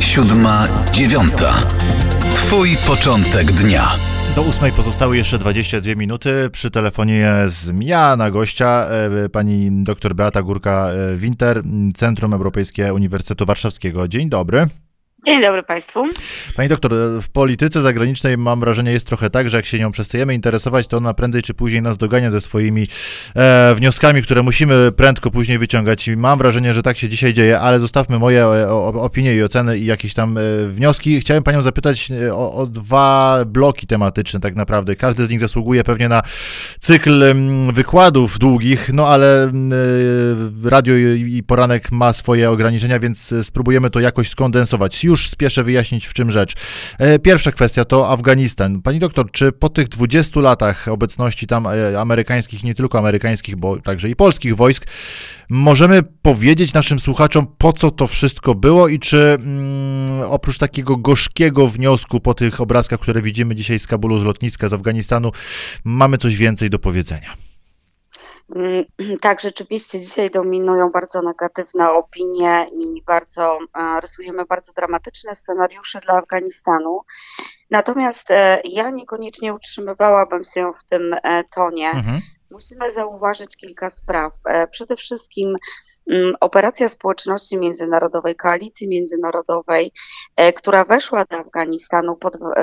siódma, dziewiąta. Twój początek dnia. Do ósmej pozostały jeszcze 22 minuty. Przy telefonie z ja na gościa e, pani dr Beata Górka-Winter, Centrum Europejskie Uniwersytetu Warszawskiego. Dzień dobry. Dzień dobry Państwu. Pani doktor, w polityce zagranicznej mam wrażenie jest trochę tak, że jak się nią przestajemy interesować, to ona prędzej czy później nas dogania ze swoimi e, wnioskami, które musimy prędko później wyciągać. I mam wrażenie, że tak się dzisiaj dzieje, ale zostawmy moje e, o, opinie i oceny i jakieś tam e, wnioski. Chciałem Panią zapytać e, o, o, dwa bloki tematyczne tak naprawdę. Każdy z nich zasługuje pewnie na cykl m, wykładów długich, no ale m, e, radio i, i poranek ma swoje ograniczenia, więc spróbujemy to jakoś skondensować już spieszę wyjaśnić, w czym rzecz. E, pierwsza kwestia to Afganistan. Pani doktor, czy po tych 20 latach obecności tam e, amerykańskich, nie tylko amerykańskich, bo także i polskich wojsk, możemy powiedzieć naszym słuchaczom, po co to wszystko było i czy mm, oprócz takiego gorzkiego wniosku po tych obrazkach, które widzimy dzisiaj z Kabulu, z lotniska, z Afganistanu, mamy coś więcej do powiedzenia? Mm, tak, rzeczywiście dzisiaj dominują bardzo negatywne opinie i bardzo e, rysujemy bardzo dramatyczne scenariusze dla Afganistanu. Natomiast e, ja niekoniecznie utrzymywałabym się w tym e, tonie. Mhm. Musimy zauważyć kilka spraw. Przede wszystkim mm, operacja społeczności międzynarodowej, koalicji międzynarodowej, która weszła do Afganistanu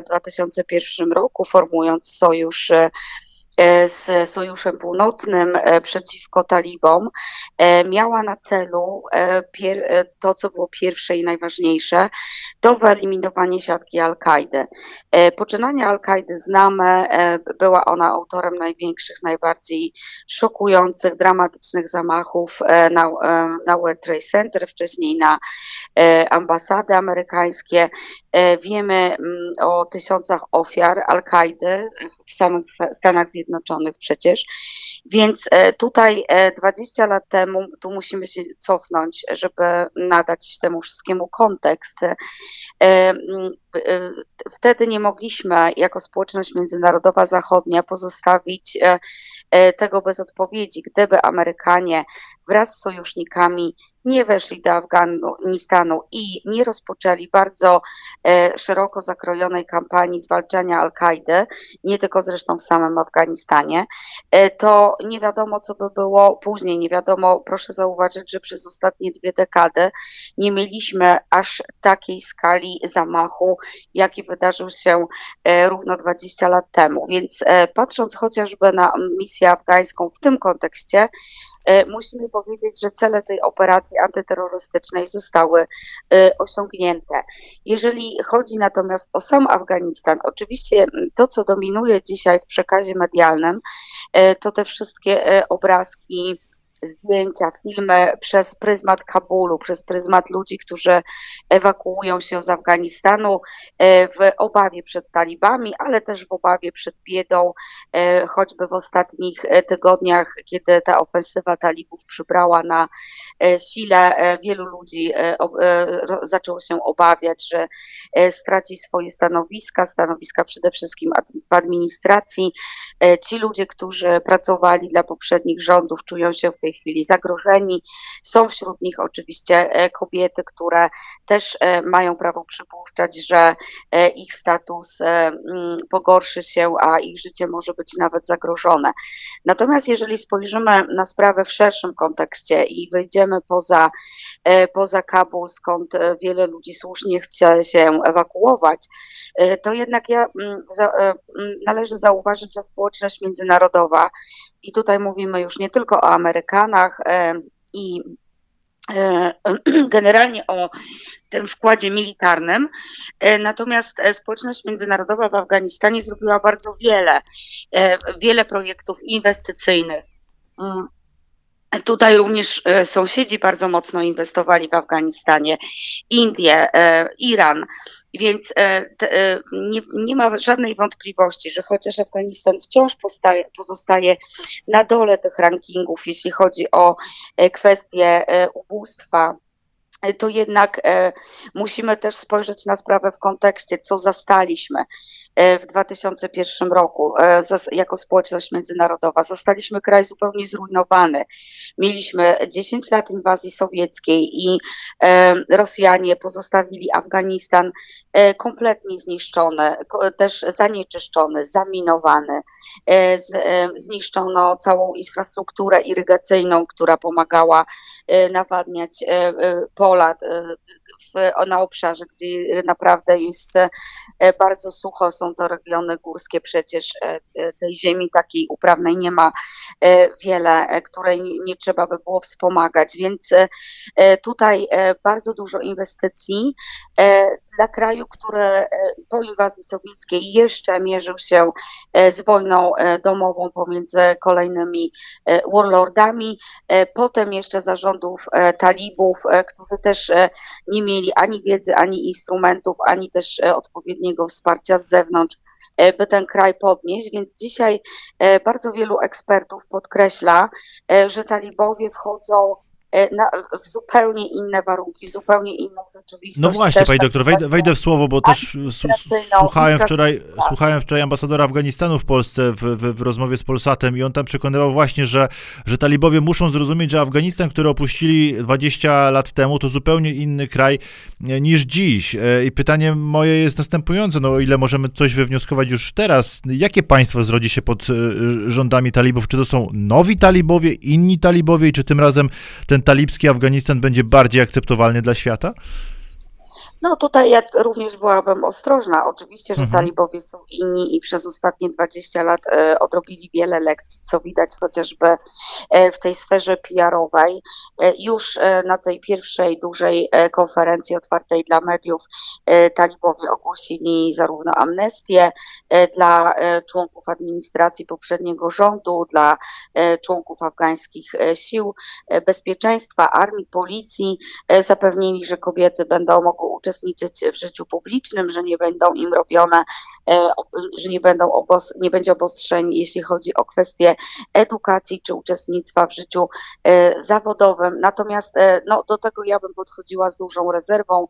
w 2001 roku, formując sojusz z Sojuszem Północnym e, przeciwko talibom e, miała na celu to, co było pierwsze i najważniejsze, to wyeliminowanie siatki Al-Kaidy. Poczynania Al-Kaidy znamy, była ona autorem największych, najbardziej szokujących, dramatycznych zamachów na, na World Trade Center, wcześniej na ambasady amerykańskie. Wiemy mm, o tysiącach ofiar Al-Kaidy w samych Stanach Zjednoczonych Zjednoczonych przecież. Więc e, tutaj 20 e, lat temu, tu musimy się cofnąć, żeby nadać temu wszystkiemu kontekst. E, wtedy nie mogliśmy jako społeczność międzynarodowa zachodnia pozostawić tego bez odpowiedzi. Gdyby Amerykanie wraz z sojusznikami nie weszli do Afganistanu i nie rozpoczęli bardzo szeroko zakrojonej kampanii zwalczania Al-Kaidy, nie tylko zresztą w samym Afganistanie, e, nie wiadomo, co by było później. Nie wiadomo, proszę zauważyć, że przez ostatnie dwie dekady nie mieliśmy aż takiej skali zamachu, jaki wydarzył się e, równo 20 lat temu. Więc patrząc chociażby na misję afgańską w tym kontekście, E, musimy powiedzieć, że cele tej operacji antyterrorystycznej zostały e, osiągnięte. Jeżeli chodzi natomiast o sam Afganistan, oczywiście to, co dominuje dzisiaj w przekazie medialnym, e, to te wszystkie obrazki, zdjęcia, filmy przez pryzmat Kabulu, przez pryzmat ludzi, którzy ewakuują się z Afganistanu e, w obawie przed talibami, ale też w obawie przed biedą, e, choćby w ostatnich e, tygodniach, kiedy ta ofensywa talibów przybrała na sile, wielu ludzi zaczęło się obawiać, że straci swoje stanowiska, stanowiska przede wszystkim w administracji. Ci ludzie, którzy pracowali dla poprzednich rządów, czują się w tej tej chwili zagrożeni. Są wśród nich oczywiście e, kobiety, które też e, mają prawo przypuszczać, że e, ich status pogorszy się, a ich życie może być nawet zagrożone. Natomiast jeżeli spojrzymy na sprawę w szerszym kontekście i wyjdziemy poza, poza Kabul, skąd wiele ludzi słusznie chce się ewakuować, to jednak ja, należy zauważyć, że społeczność międzynarodowa i tutaj mówimy już nie tylko o Amerykanach e, i e, generalnie o tym wkładzie militarnym. E, natomiast społeczność międzynarodowa w Afganistanie zrobiła bardzo wiele, wiele projektów inwestycyjnych. Tutaj również sąsiedzi bardzo mocno inwestowali w Afganistanie, Indie, Iran. Więc e, e, nie, nie, ma żadnej wątpliwości, że chociaż Afganistan wciąż pozostaje na dole tych rankingów, jeśli chodzi o e, kwestie ubóstwa, to jednak e, musimy też spojrzeć na sprawę w kontekście, co zastaliśmy e, w 2001 roku e, jako społeczność międzynarodowa. Zastaliśmy kraj zupełnie zrujnowany. Mieliśmy 10 lat inwazji sowieckiej i Rosjanie pozostawili Afganistan kompletnie zniszczony, też zanieczyszczony, zaminowany. Zniszczono całą infrastrukturę irygacyjną, która pomagała nawadniać po pola e, w, na obszarze, gdzie naprawdę jest e, bardzo sucho, są to regiony górskie, przecież e, tej ziemi takiej uprawnej nie ma wiele, której nie trzeba by było wspomagać, więc tutaj bardzo dużo inwestycji dla kraju, który po inwazji sowieckiej jeszcze mierzył się z wojną domową pomiędzy kolejnymi warlordami, potem jeszcze zarządów talibów, którzy też e, nie mieli ani wiedzy, ani instrumentów, ani też e, odpowiedniego wsparcia z zewnątrz, e, by ten kraj podnieść. Więc dzisiaj bardzo wielu ekspertów podkreśla, że talibowie wchodzą na, w zupełnie inne warunki, w zupełnie inną rzeczywistość. No właśnie, pani doktor, wejdę, wejdę, w słowo, bo też słuchałem wczoraj, słuchałem wczoraj ambasadora Afganistanu w Polsce w, w, w, rozmowie z Polsatem i on tam przekonywał właśnie, że, że talibowie muszą zrozumieć, że Afganistan, który opuścili 20 lat temu, to zupełnie inny kraj e, niż dziś. E, I pytanie moje jest następujące, no o ile możemy coś wywnioskować już teraz, jakie państwo zrodzi się pod rządami talibów? Czy to są nowi talibowie, inni talibowie i czy tym razem ten ten talibski Afganistan będzie bardziej akceptowalny dla świata? No tutaj ja również byłabym ostrożna. Oczywiście, że mhm. talibowie są inni i przez ostatnie 20 lat e, odrobili wiele lekcji, co widać chociażby e, w tej sferze PR-owej. E, już na tej pierwszej dużej konferencji otwartej dla mediów talibowie ogłosili zarówno amnestię dla członków administracji poprzedniego rządu, dla członków afgańskich sił bezpieczeństwa, armii, policji. Zapewnili, że kobiety będą mogły uczestniczyć uczestniczyć w życiu publicznym, że nie będą im robione, e, że nie, będą obos, nie będzie obostrzeń, jeśli chodzi o kwestie edukacji czy uczestnictwa w życiu e, zawodowym. Natomiast e, no, do tego ja bym podchodziła z dużą rezerwą.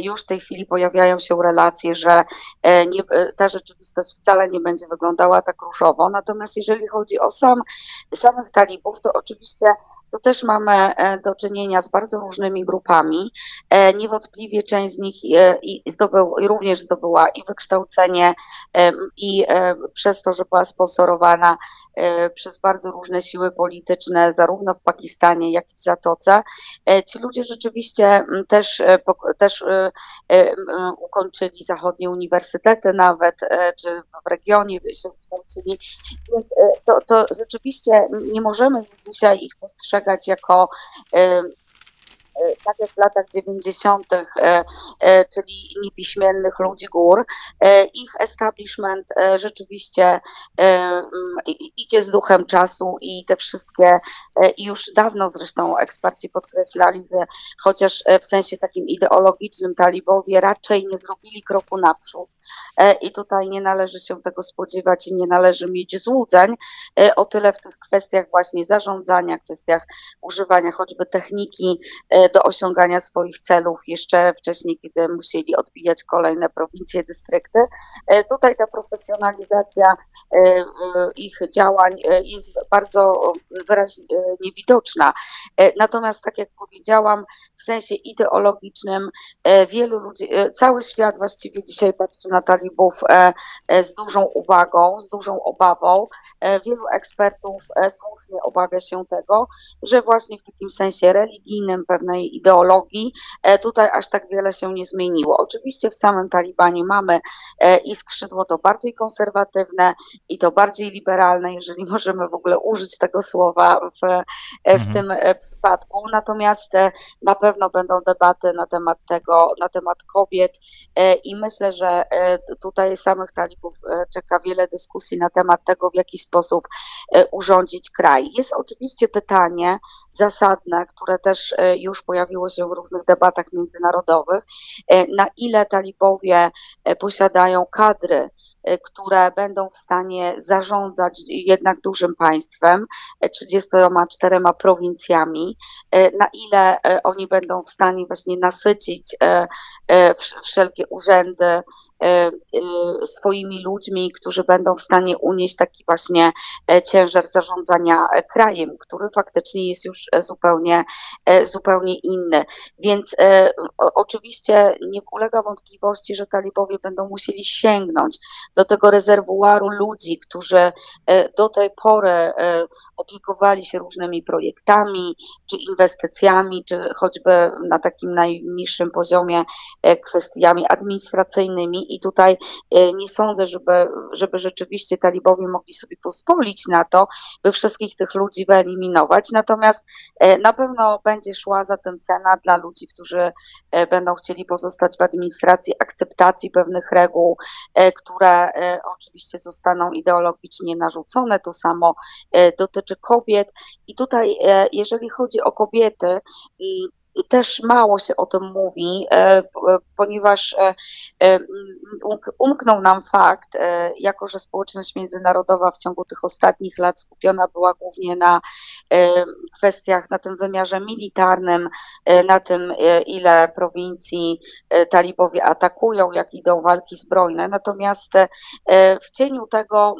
Już w tej chwili pojawiają się relacje, że nie, ta rzeczywistość wcale nie będzie wyglądała tak różowo. Natomiast jeżeli chodzi o sam, samych talibów, to oczywiście to też mamy e, do czynienia z bardzo różnymi grupami. E, niewątpliwie część z nich e, zdobył, również zdobyła i wykształcenie, i przez to, że była sponsorowana przez bardzo różne siły polityczne, zarówno w Pakistanie, jak i w Zatoce. Ci ludzie rzeczywiście też, też ukończyli zachodnie uniwersytety nawet, czy w regionie się kształcili, więc to, to rzeczywiście nie możemy dzisiaj ich postrzegać postrzegać jako tak jak w latach 90., e, e, czyli niepiśmiennych ludzi gór, ich establishment rzeczywiście idzie z duchem czasu i te wszystkie, i już dawno zresztą eksperci podkreślali, że chociaż w sensie takim ideologicznym talibowie raczej nie zrobili kroku naprzód i tutaj nie należy się tego spodziewać i nie należy mieć złudzeń o tyle w tych kwestiach właśnie zarządzania, kwestiach używania choćby techniki do osiągania swoich celów jeszcze wcześniej, kiedy musieli odbijać kolejne prowincje, dystrykty. E, tutaj ta profesjonalizacja e, e, ich działań jest bardzo wyraźnie widoczna. Natomiast, tak jak powiedziałam, w sensie ideologicznym wielu ludzi, cały świat właściwie dzisiaj patrzy na talibów z dużą uwagą, z dużą obawą. Wielu ekspertów słusznie obawia się tego, że właśnie w takim sensie religijnym, pewnej ideologii, e, tutaj aż tak wiele się nie zmieniło. Oczywiście w samym Talibanie mamy e, i skrzydło to bardziej konserwatywne i to bardziej liberalne, jeżeli możemy w ogóle użyć tego słowa w, e, w mhm. tym przypadku. Natomiast na pewno będą debaty na temat tego, na temat kobiet i myślę, że tutaj samych talibów czeka wiele dyskusji na temat tego, w jaki sposób urządzić kraj. Jest oczywiście pytanie zasadne, które też już pojawiło się w różnych debatach międzynarodowych, na ile talibowie posiadają kadry, które będą w stanie zarządzać jednak dużym państwem, 34 prowincjami, na ile oni będą w stanie właśnie nasycić wszelkie urzędy swoimi ludźmi, którzy będą w stanie unieść taki właśnie ciężar zarządzania krajem, który faktycznie jest już zupełnie, zupełnie inny. Więc oczywiście nie ulega wątpliwości, że talibowie będą musieli sięgnąć do tego rezerwuaru ludzi, którzy do tej pory opiekowali się różnymi projektami, czy inwestycjami, czy choćby na takim najniższym poziomie kwestiami administracyjnymi. I tutaj nie sądzę, żeby, żeby rzeczywiście talibowie mogli sobie pozwolić na to, by wszystkich tych ludzi wyeliminować. Natomiast na pewno będzie szła za tym cena dla ludzi, którzy będą chcieli pozostać w administracji, akceptacji pewnych reguł, które oczywiście zostaną ideologicznie narzucone. To samo dotyczy kobiet. I tutaj, jeżeli chodzi o kobiety, mm, też mało się o tym mówi, e, ponieważ e, e, umknął nam fakt, jako że społeczność międzynarodowa w ciągu tych ostatnich lat skupiona była głównie na kwestiach, na tym wymiarze militarnym, na tym, ile prowincji talibowie atakują, jak idą walki zbrojne. Natomiast w cieniu tego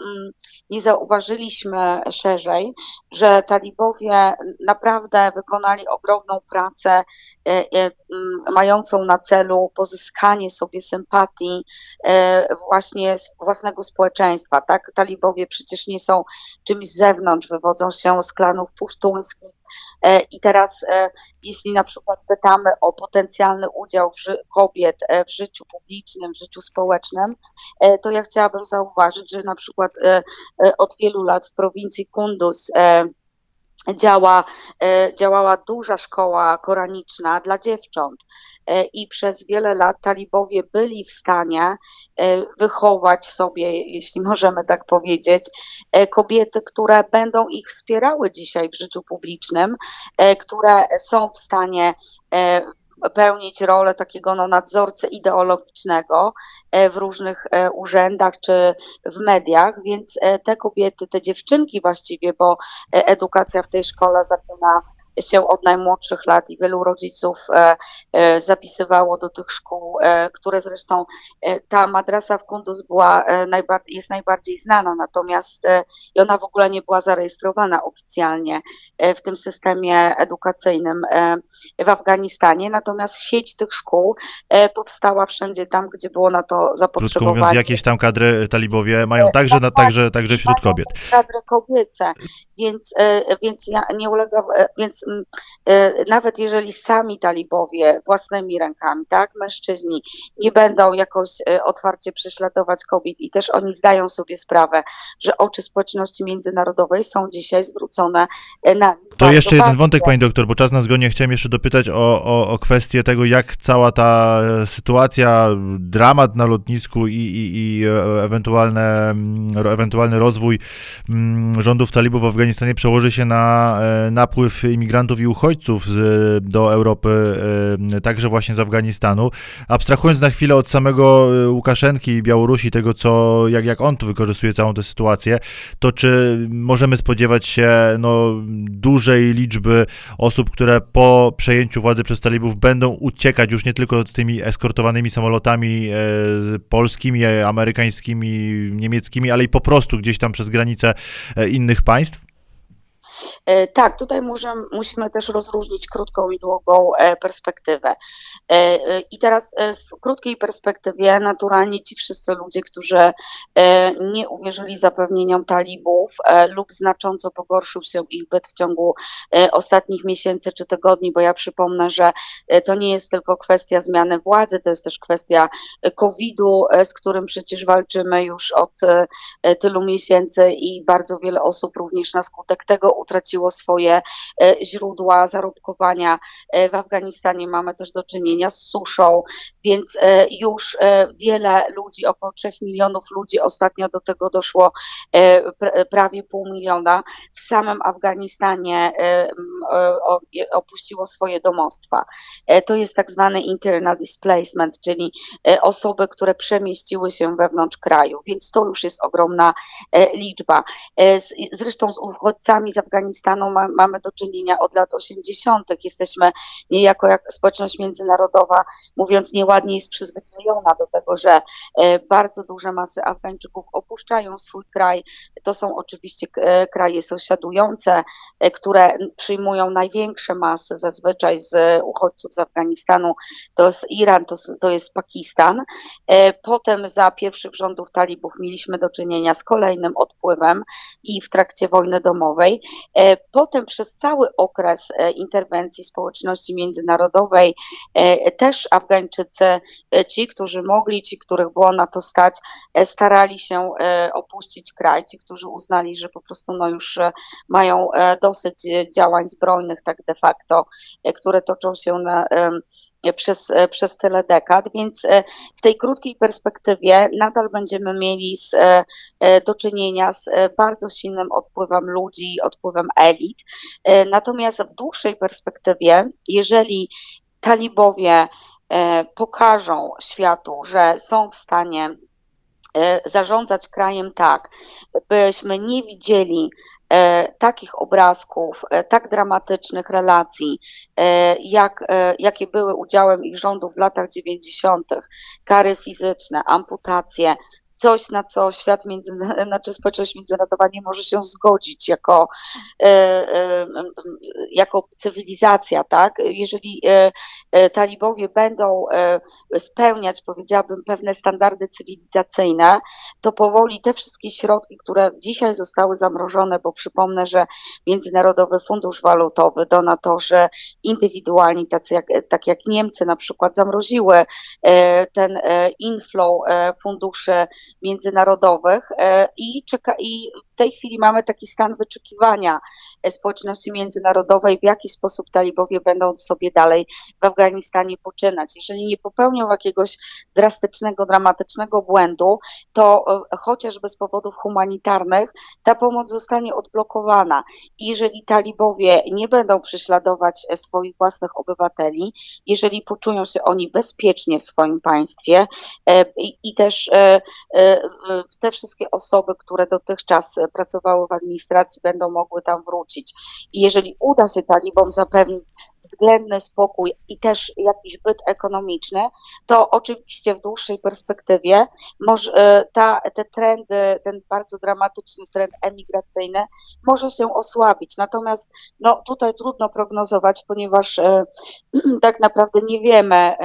nie zauważyliśmy szerzej, że talibowie naprawdę wykonali ogromną pracę E, e, mającą na celu pozyskanie sobie sympatii e, właśnie z własnego społeczeństwa. Tak, talibowie przecież nie są czymś z zewnątrz, wywodzą się z klanów pusztuńskich. I teraz, jeśli na przykład pytamy o potencjalny udział kobiet w życiu publicznym, w życiu społecznym, to ja chciałabym zauważyć, że na przykład od wielu lat w prowincji Kunduz działa, e, działała duża szkoła koraniczna dla dziewcząt e, i przez wiele lat talibowie byli w stanie e, wychować sobie, jeśli możemy tak powiedzieć, kobiety, które będą ich wspierały dzisiaj w życiu publicznym, które są w stanie pełnić rolę takiego no, nadzorcy ideologicznego e, w różnych e, urzędach czy w mediach, więc e, te kobiety, te dziewczynki właściwie, bo edukacja w tej szkole zaczyna się od najmłodszych lat i wielu rodziców e, e, zapisywało do tych szkół, e, które zresztą ta madrasa w Kunduz była, jest najbardziej znana, natomiast i ona w ogóle nie była zarejestrowana oficjalnie w tym systemie edukacyjnym w Afganistanie, natomiast sieć tych szkół powstała wszędzie tam, gdzie było na to zapotrzebowanie. Krótko mówiąc, jakieś tam kadry talibowie mają także, na, także, także wśród kobiet. Kadry kobiece, więc, więc ja nie ulega, więc E, nawet jeżeli sami talibowie własnymi rękami, tak, mężczyźni nie będą jakoś e, otwarcie prześladować kobiet i też oni zdają sobie sprawę, że oczy społeczności międzynarodowej są dzisiaj zwrócone e, na nich. To jeszcze jeden wątek, pani doktor, bo czas nas goni. Chciałem jeszcze dopytać o, o, o kwestię tego, jak cała ta sytuacja, dramat na lotnisku i, i, i ewentualne, mm, ewentualny rozwój mm, rządów talibów w Afganistanie przełoży się na napływ imigrantów i uchodźców do Europy, e, także właśnie z Afganistanu. Abstrahując na chwilę od samego e, Łukaszenki i Białorusi, tego co, jak, jak on tu wykorzystuje całą tę sytuację, to czy możemy spodziewać się no, dużej liczby osób, które po przejęciu władzy przez talibów będą uciekać już nie tylko z tymi eskortowanymi samolotami e, polskimi, amerykańskimi, niemieckimi, ale i po prostu gdzieś tam przez granice innych państw? E, tak, tutaj możemy, musimy też rozróżnić krótką i długą e, perspektywę. E, I teraz w krótkiej perspektywie naturalnie ci wszyscy ludzie, którzy nie uwierzyli zapewnieniom talibów lub znacząco pogorszył się ich byt w ciągu ostatnich miesięcy czy tygodni, bo ja przypomnę, że to nie jest tylko kwestia zmiany władzy, to jest też kwestia COVID-u, z którym przecież walczymy już od tylu miesięcy i bardzo wiele osób również na skutek tego utraciło opuściło swoje źródła zarobkowania. W Afganistanie mamy też do czynienia z suszą, więc już wiele ludzi, około 3 milionów ludzi, ostatnio do tego doszło prawie pół miliona, w samym Afganistanie opuściło swoje domostwa. To jest tak zwany internal displacement, czyli osoby, które przemieściły się wewnątrz kraju, więc to już jest ogromna liczba. Zresztą z uchodźcami z Afganistanu mamy do czynienia od lat 80. Jesteśmy niejako jak społeczność międzynarodowa, mówiąc nieładnie, jest przyzwyczajona do tego, że bardzo duże masy Afgańczyków opuszczają swój kraj. To są oczywiście kraje sąsiadujące, które przyjmują największe masy zazwyczaj z uchodźców z Afganistanu. To jest Iran, to, to jest Pakistan. Potem za pierwszych rządów talibów mieliśmy do czynienia z kolejnym odpływem i w trakcie wojny domowej. Potem przez cały okres interwencji społeczności międzynarodowej też Afgańczycy, ci, którzy mogli, ci, których było na to stać, starali się opuścić kraj, ci, którzy uznali, że po prostu no już mają dosyć działań zbrojnych, tak de facto, które toczą się na, przez, przez tyle dekad, więc w tej krótkiej perspektywie nadal będziemy mieli z, do czynienia z bardzo silnym odpływem ludzi, odpływem elit. Natomiast w dłuższej perspektywie, jeżeli talibowie pokażą światu, że są w stanie zarządzać krajem tak, byśmy nie widzieli takich obrazków, tak dramatycznych relacji, jak, jakie były udziałem ich rządów w latach 90., kary fizyczne, amputacje, coś, na co świat między, znaczy społeczność międzynarodowa nie może się zgodzić jako, e, e, jako cywilizacja, tak? Jeżeli e, talibowie będą spełniać, powiedziałabym, pewne standardy cywilizacyjne, to powoli te wszystkie środki, które dzisiaj zostały zamrożone, bo przypomnę, że Międzynarodowy Fundusz Walutowy, donatorzy indywidualni, tacy jak, tak jak Niemcy na przykład, zamroziły ten inflow funduszy międzynarodowych e, i, czeka, i w tej chwili mamy taki stan wyczekiwania e, społeczności międzynarodowej, w jaki sposób talibowie będą sobie dalej w Afganistanie poczynać. Jeżeli nie popełnią jakiegoś drastycznego, dramatycznego błędu, to e, chociażby z powodów humanitarnych ta pomoc zostanie odblokowana. I jeżeli talibowie nie będą prześladować swoich własnych obywateli, jeżeli poczują się oni bezpiecznie w swoim państwie i, i też te wszystkie osoby, które dotychczas pracowały w administracji, będą mogły tam wrócić. I jeżeli uda się talibom zapewnić względny spokój i też jakiś byt ekonomiczny, to oczywiście w dłuższej perspektywie może, ta, te trendy, ten bardzo dramatyczny trend emigracyjny może się osłabić. Natomiast no, tutaj trudno prognozować, ponieważ tak naprawdę nie wiemy,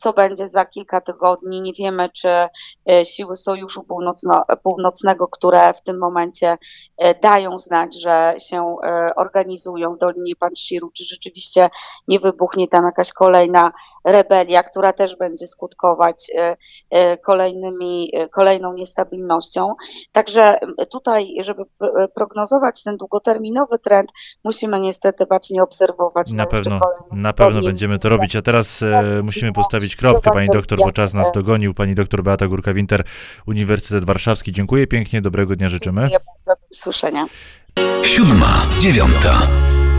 co będzie za kilka tygodni. Nie wiemy, czy e, siły Sojuszu Północno, Północnego, które w tym momencie e, dają znać, że się e, organizują w Dolinie Panshiru, czy rzeczywiście nie wybuchnie tam jakaś kolejna rebelia, która też będzie skutkować kolejnymi, kolejną niestabilnością. Także tutaj, żeby prognozować ten długoterminowy trend, musimy niestety bacznie obserwować. Na pewno, na pewno będziemy to robić, a teraz musimy postawić postawić kropkę, pani doktor, bo czas nas dogonił. Pani doktor Beata Górka-Winter, Uniwersytet Warszawski. Dziękuję pięknie, dobrego dnia życzymy. Dziękuję bardzo, do usłyszenia. Siódma, dziewiąta.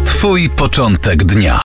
Twój początek dnia.